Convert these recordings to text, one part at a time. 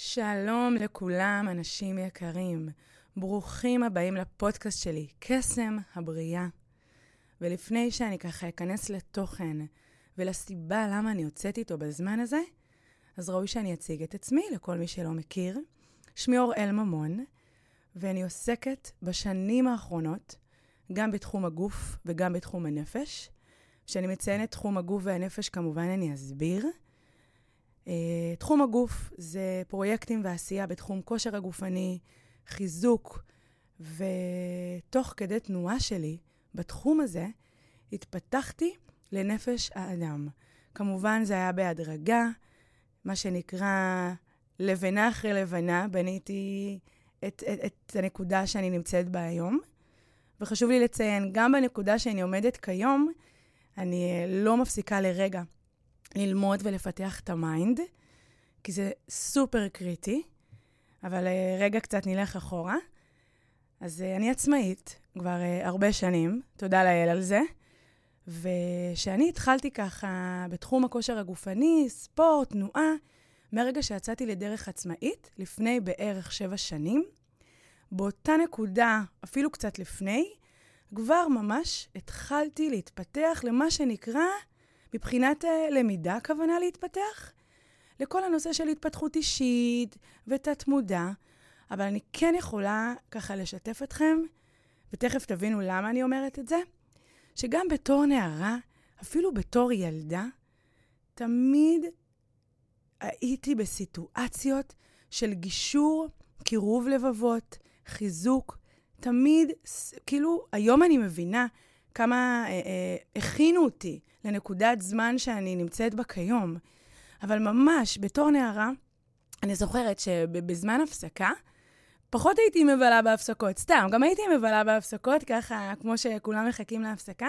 שלום לכולם, אנשים יקרים. ברוכים הבאים לפודקאסט שלי, קסם הבריאה. ולפני שאני ככה אכנס לתוכן ולסיבה למה אני יוצאת איתו בזמן הזה, אז ראוי שאני אציג את עצמי לכל מי שלא מכיר. שמי אוראל ממון, ואני עוסקת בשנים האחרונות גם בתחום הגוף וגם בתחום הנפש. כשאני מציינת תחום הגוף והנפש, כמובן אני אסביר. Uh, תחום הגוף זה פרויקטים ועשייה בתחום כושר הגופני, חיזוק, ותוך כדי תנועה שלי בתחום הזה, התפתחתי לנפש האדם. כמובן זה היה בהדרגה, מה שנקרא לבנה אחרי לבנה, בניתי את, את, את הנקודה שאני נמצאת בה היום. וחשוב לי לציין, גם בנקודה שאני עומדת כיום, אני אה, לא מפסיקה לרגע ללמוד ולפתח את ה mind, כי זה סופר קריטי, אבל אה, רגע קצת נלך אחורה. אז אה, אני עצמאית כבר הרבה שנים, תודה לאל על זה. וכשאני התחלתי ככה בתחום הכושר הגופני, ספורט, תנועה, מהרגע שיצאתי לדרך עצמאית, לפני בערך שבע שנים, באותה נקודה, אפילו קצת לפני, כבר ממש התחלתי להתפתח למה שנקרא, מבחינת uh, למידה, הכוונה להתפתח, לכל הנושא של התפתחות אישית ותת-מודע, אבל אני כן יכולה ככה לשתף אתכם, ותכף תבינו למה אני אומרת את זה, שגם בתור נערה, אפילו בתור ילדה, תמיד הייתי בסיטואציות של גישור, קירוב לבבות, חיזוק, תמיד, כאילו, היום אני מבינה כמה אה, אה, הכינו אותי לנקודת זמן שאני נמצאת בה כיום. אבל ממש, בתור נערה, אני זוכרת שבזמן הפסקה, פחות הייתי מבלה בהפסקות, סתם, גם הייתי מבלה בהפסקות, ככה, כמו שכולם מחכים להפסקה,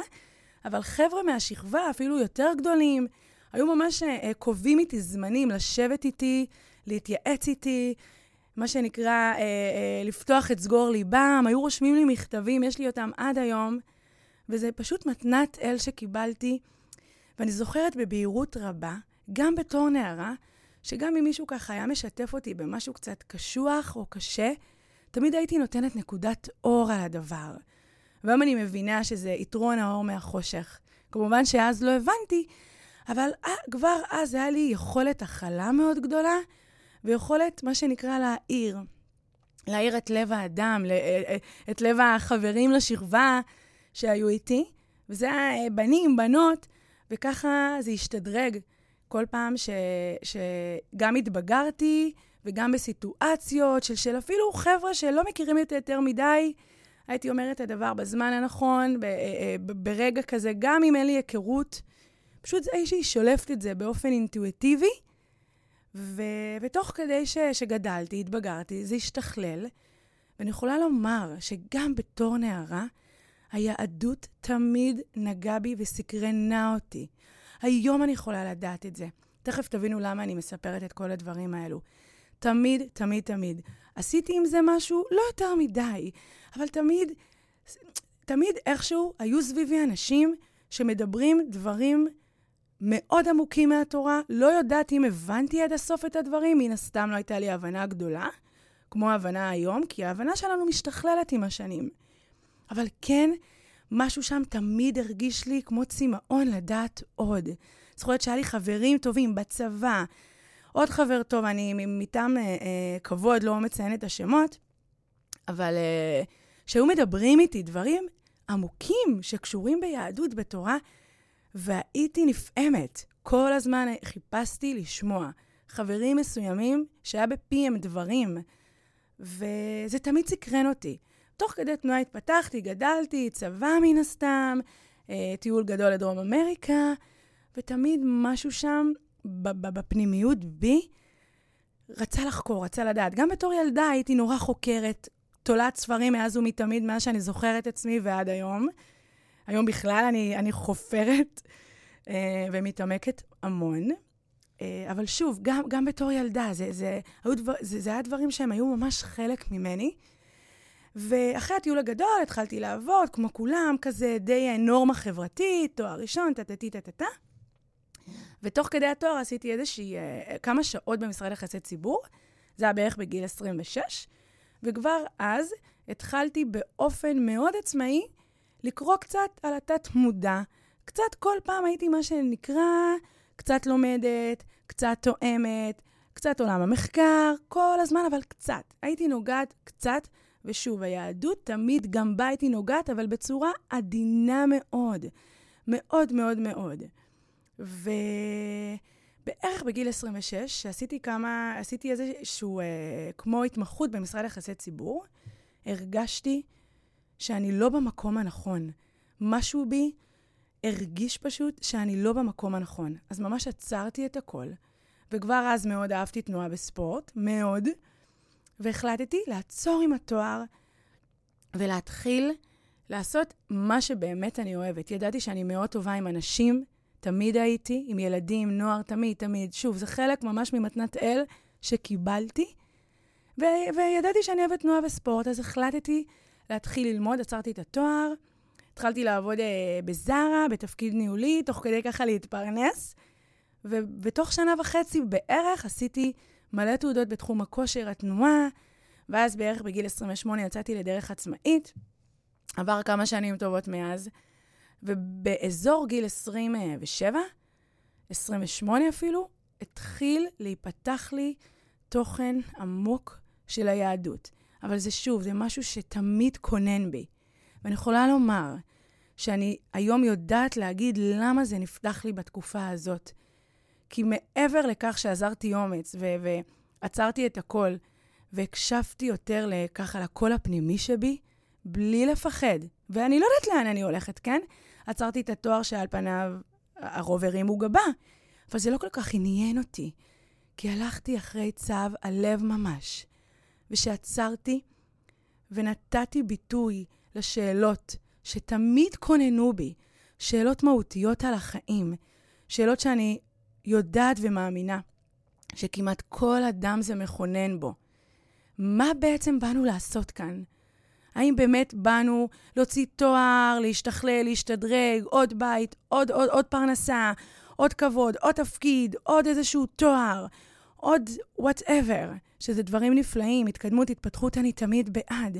אבל חבר'ה מהשכבה, אפילו יותר גדולים, היו ממש אה, קובעים איתי זמנים לשבת איתי, להתייעץ איתי, מה שנקרא, אה, אה, לפתוח את סגור ליבם, היו רושמים לי מכתבים, יש לי אותם עד היום, וזה פשוט מתנת אל שקיבלתי. ואני זוכרת בבהירות רבה, גם בתור נערה, שגם אם מישהו ככה היה משתף אותי במשהו קצת קשוח או קשה, תמיד הייתי נותנת נקודת אור על הדבר. והיום אני מבינה שזה יתרון האור מהחושך. כמובן שאז לא הבנתי, אבל אה, כבר אז היה לי יכולת הכלה מאוד גדולה, ויכולת, מה שנקרא, להעיר. להעיר את לב האדם, אה, אה, את לב החברים לשכבה שהיו איתי. וזה היה בנים, בנות, וככה זה השתדרג כל פעם ש, שגם התבגרתי, וגם בסיטואציות של, של אפילו חבר'ה שלא מכירים את יותר מדי, הייתי אומרת את הדבר בזמן הנכון, ב, אה, ברגע כזה, גם אם אין לי היכרות, פשוט איזושהי שולפת את זה באופן אינטואיטיבי, ו... ותוך כדי ש... שגדלתי, התבגרתי, זה השתכלל. ואני יכולה לומר שגם בתור נערה, היהדות תמיד נגעה בי וסקרנה אותי. היום אני יכולה לדעת את זה. תכף תבינו למה אני מספרת את כל הדברים האלו. תמיד, תמיד, תמיד. עשיתי עם זה משהו לא יותר מדי, אבל תמיד, תמיד איכשהו היו סביבי אנשים שמדברים דברים מאוד עמוקים מהתורה. לא יודעת אם הבנתי עד הסוף את הדברים, מן הסתם לא הייתה לי הבנה גדולה, כמו ההבנה היום, כי ההבנה שלנו משתכללת עם השנים. אבל כן, משהו שם תמיד הרגיש לי כמו צמאון לדעת עוד. זוכרת שהיה לי חברים טובים בצבא, עוד חבר טוב, אני מטעם אה, אה, כבוד לא מציין את השמות, אבל אה, שהיו מדברים איתי דברים עמוקים שקשורים ביהדות, בתורה, והייתי נפעמת. כל הזמן חיפשתי לשמוע חברים מסוימים שהיה בפיהם דברים, וזה תמיד סקרן אותי. תוך כדי תנועה התפתחתי, גדלתי, צבא מן הסתם, אה, טיול גדול לדרום אמריקה, ותמיד משהו שם בפנימיות בי רצה לחקור, רצה לדעת. גם בתור ילדה הייתי נורא חוקרת, תולעת ספרים מאז ומתמיד, מאז שאני זוכרת עצמי ועד היום. היום בכלל אני, אני חופרת אה, ומתעמקת המון. אה, אבל שוב, גם, גם בתור ילדה, זה, זה, היו דבר, זה, זה היה דברים שהם היו ממש חלק ממני. ואחרי הטיול הגדול התחלתי לעבוד, כמו כולם, כזה די נורמה חברתית, תואר ראשון, טה-טה-טה-טה-טה. ותוך כדי התואר עשיתי איזושהי, אה, כמה שעות במשרד יחסי ציבור. זה היה בערך בגיל 26, וכבר אז התחלתי באופן מאוד עצמאי לקרוא קצת על התת-מודע. קצת כל פעם הייתי מה שנקרא, קצת לומדת, קצת תואמת, קצת עולם המחקר, כל הזמן, אבל קצת. הייתי נוגעת קצת, ושוב, היהדות תמיד גם בה הייתי נוגעת, אבל בצורה עדינה מאוד. מאוד מאוד מאוד. ובערך בגיל 26, שעשיתי כמה, עשיתי איזשהו, אה, כמו התמחות במשרד יחסי ציבור, הרגשתי שאני לא במקום הנכון. משהו בי הרגיש פשוט שאני לא במקום הנכון. אז ממש עצרתי את הכל, וכבר אז מאוד אהבתי תנועה בספורט, מאוד, והחלטתי לעצור עם התואר ולהתחיל לעשות מה שבאמת אני אוהבת. ידעתי שאני מאוד טובה עם אנשים, תמיד הייתי, עם ילדים, נוער, תמיד, תמיד. שוב, זה חלק ממש ממתנת אל שקיבלתי, ו- וידעתי שאני אוהבת תנועה וספורט, אז החלטתי להתחיל ללמוד, עצרתי את התואר, התחלתי לעבוד אה, בזארה, בתפקיד ניהולי, תוך כדי ככה להתפרנס, ובתוך שנה וחצי בערך עשיתי מלא תעודות בתחום הכושר, התנועה, ואז בערך בגיל 28 יצאתי לדרך עצמאית. עבר כמה שנים טובות מאז, ובאזור גיל 27, 28 אפילו, התחיל להיפתח לי תוכן עמוק של היהדות. אבל זה שוב, זה משהו שתמיד כונן בי. ואני יכולה לומר שאני היום יודעת להגיד למה זה נפתח לי בתקופה הזאת. כי מעבר לכך שעזרתי אומץ ו- ועצרתי את הכל, והקשבתי יותר ככה לקול הפנימי שבי, בלי לפחד. ואני לא יודעת לאן אני הולכת, כן? עצרתי את התואר שעל פניו הרוב הרימו גבה, אבל זה לא כל כך עניין אותי, כי הלכתי אחרי צו הלב ממש. ושעצרתי ונתתי ביטוי לשאלות שתמיד כוננו בי, שאלות מהותיות על החיים, שאלות שאני יודעת ומאמינה שכמעט כל אדם זה מכונן בו. מה בעצם באנו לעשות כאן? האם באמת באנו להוציא תואר, להשתכלל, להשתדרג, עוד בית, עוד, עוד, עוד פרנסה, עוד כבוד, עוד תפקיד, עוד איזשהו תואר, עוד וואטאבר, שזה דברים נפלאים, התקדמות, התפתחות, אני תמיד בעד.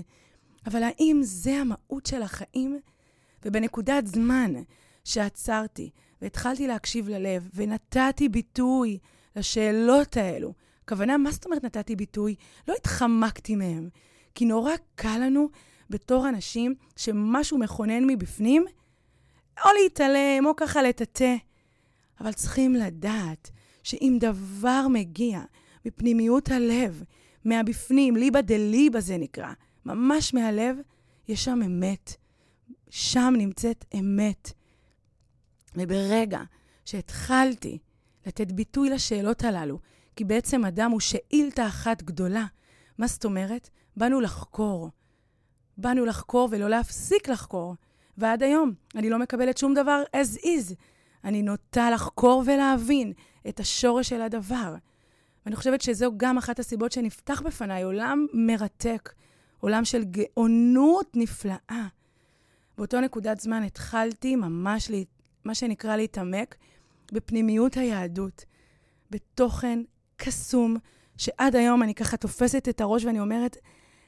אבל האם זה המהות של החיים? ובנקודת זמן שעצרתי והתחלתי להקשיב ללב ונתתי ביטוי לשאלות האלו, הכוונה, מה זאת אומרת נתתי ביטוי? לא התחמקתי מהם, כי נורא קל לנו בתור אנשים שמשהו מכונן מבפנים, או להתעלם או ככה לטאטא. אבל צריכים לדעת שאם דבר מגיע מפנימיות הלב, מהבפנים, ליבא דליבא זה נקרא, ממש מהלב, יש שם אמת. שם נמצאת אמת. וברגע שהתחלתי לתת ביטוי לשאלות הללו, כי בעצם אדם הוא שאילתה אחת גדולה, מה זאת אומרת? באנו לחקור. באנו לחקור ולא להפסיק לחקור. ועד היום אני לא מקבלת שום דבר as is. אני נוטה לחקור ולהבין את השורש של הדבר. ואני חושבת שזו גם אחת הסיבות שנפתח בפניי עולם מרתק, עולם של גאונות נפלאה. באותו נקודת זמן התחלתי ממש, לי, מה שנקרא להתעמק בפנימיות היהדות, בתוכן קסום, שעד היום אני ככה תופסת את הראש ואני אומרת,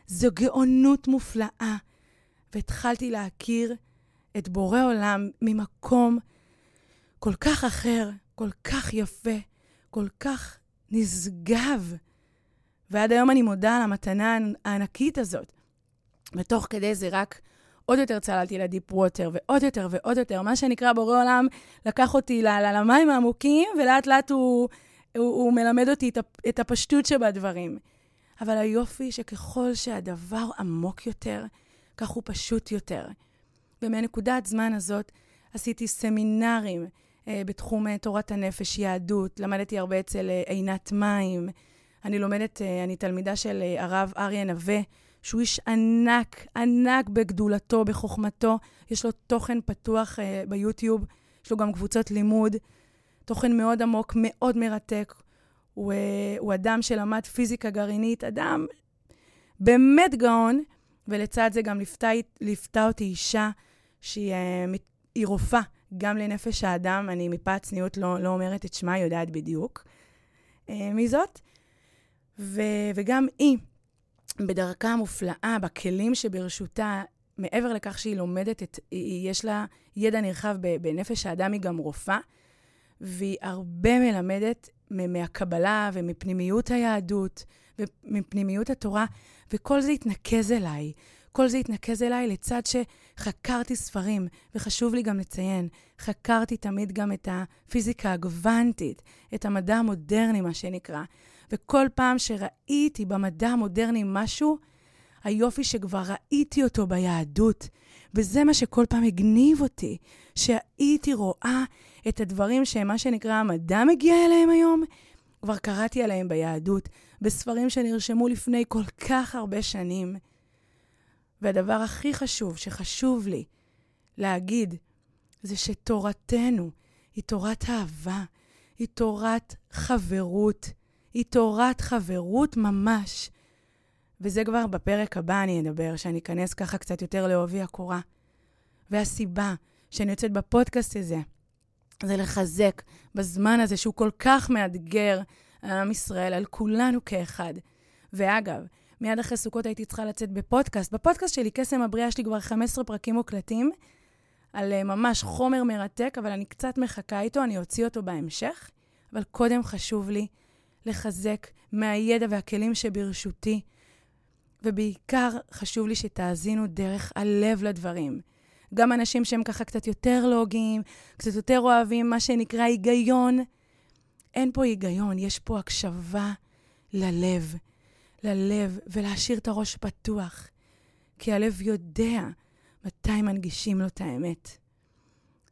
זו גאונות מופלאה. והתחלתי להכיר את בורא עולם ממקום כל כך אחר, כל כך יפה, כל כך נשגב. ועד היום אני מודה על המתנה הענקית הזאת. ותוך כדי זה רק עוד יותר צללתי לדיפ ווטר, ועוד יותר ועוד יותר. מה שנקרא בורא עולם לקח אותי למים העמוקים, ולאט לאט הוא, הוא, הוא מלמד אותי את, הפשטות שבדברים. אבל היופי שככל שהדבר עמוק יותר, כך הוא פשוט יותר. ומנקודת זמן הזאת עשיתי סמינרים אה, בתחום אה, תורת הנפש, יהדות, למדתי הרבה אצל אה, עינת מים. אני לומדת, אה, אני תלמידה של אה, הרב אריה נווה, שהוא איש ענק, ענק בגדולתו, בחוכמתו. יש לו תוכן פתוח אה, ביוטיוב, יש לו גם קבוצות לימוד, תוכן מאוד עמוק, מאוד מרתק. הוא, אה, הוא אדם שלמד פיזיקה גרעינית, אדם באמת גאון, ולצד זה גם ליוותה, ליוותה אותי אישה שהיא אה, רופאה, גם לנפש האדם. אני מפאת צניעות לא, לא אומרת את שמה, היא יודעת בדיוק. אה, מי זאת? ו- וגם היא, בדרכה המופלאה, בכלים שברשותה, מעבר לכך שהיא לומדת, את, יש לה ידע נרחב בנפש האדם, היא גם רופאה, והיא הרבה מלמדת מהקבלה ומפנימיות היהדות ומפנימיות התורה, וכל זה התנקז אליי. כל זה התנקז אליי לצד שחקרתי ספרים, וחשוב לי גם לציין, חקרתי תמיד גם את הפיזיקה הגוונטית, את המדע המודרני, מה שנקרא. וכל פעם שראיתי במדע המודרני משהו, היופי שכבר ראיתי אותו ביהדות. וזה מה שכל פעם הגניב אותי, שהייתי רואה את הדברים שהם מה שנקרא המדע מגיע אליהם היום, כבר קראתי עליהם ביהדות, בספרים שנרשמו לפני כל כך הרבה שנים. והדבר הכי חשוב, שחשוב לי להגיד, זה שתורתנו היא תורת אהבה, היא תורת חברות, היא תורת חברות ממש. וזה כבר בפרק הבא אני אדבר, שאני אכנס ככה קצת יותר לעובי הקורה. והסיבה שאני יוצאת בפודקאסט הזה, זה לחזק בזמן הזה שהוא כל כך מאתגר על עם ישראל, על כולנו כאחד. ואגב, מיד אחרי סוכות הייתי צריכה לצאת בפודקאסט. בפודקאסט שלי, קסם הבריאה, יש לי כבר 15 פרקים מוקלטים, על uh, ממש חומר מרתק, אבל אני קצת מחכה איתו, אני אוציא אותו בהמשך. אבל קודם חשוב לי לחזק מהידע והכלים שברשותי, ובעיקר חשוב לי שתאזינו דרך הלב לדברים. גם אנשים שהם ככה קצת יותר לוגיים, קצת יותר אוהבים מה שנקרא היגיון. אין פה היגיון, יש פה הקשבה ללב. ללב ולהשאיר את הראש פתוח, כי הלב יודע מתי מנגישים לו את האמת.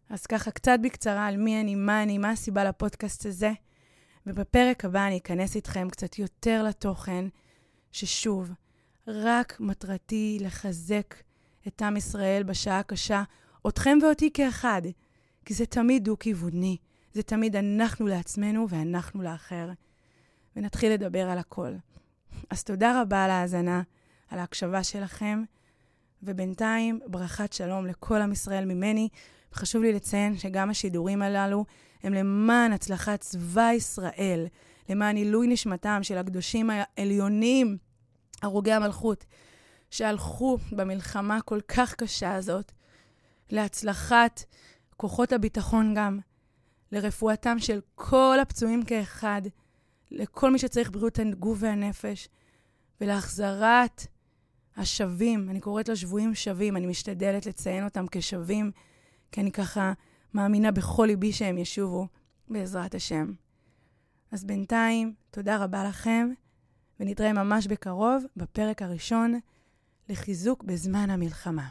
אז ככה, קצת בקצרה על מי אני, מה אני, מה הסיבה לפודקאסט הזה. ובפרק הבא אני אכנס איתכם קצת יותר לתוכן, ששוב, רק מטרתי לחזק את עם ישראל בשעה הקשה, אתכם ואותי כאחד, כי זה תמיד דו-כיווני. זה תמיד אנחנו לעצמנו ואנחנו לאחר. ונתחיל לדבר על הכל. אז תודה רבה על ההאזנה, על ההקשבה שלכם, ובינתיים, ברכת שלום לכל עם ישראל ממני. חשוב לי לציין שגם השידורים הללו הם למען הצלחת צבא ישראל, למען עילוי נשמתם של הקדושים העליונים, הרוגי המלכות, שהלכו במלחמה כל כך קשה הזאת, להצלחת כוחות הביטחון גם, לרפואתם של כל הפצועים כאחד, לכל מי שצריך בריאות הגוף והנפש, ולהחזרת השווים, אני קוראת לשבויים שווים, אני משתדלת לציין אותם כשווים, כי אני ככה מאמינה בכל ליבי שהם ישובו, בעזרת השם. אז בינתיים, תודה רבה לכם, ונתראה ממש בקרוב בפרק הראשון לחיזוק בזמן המלחמה.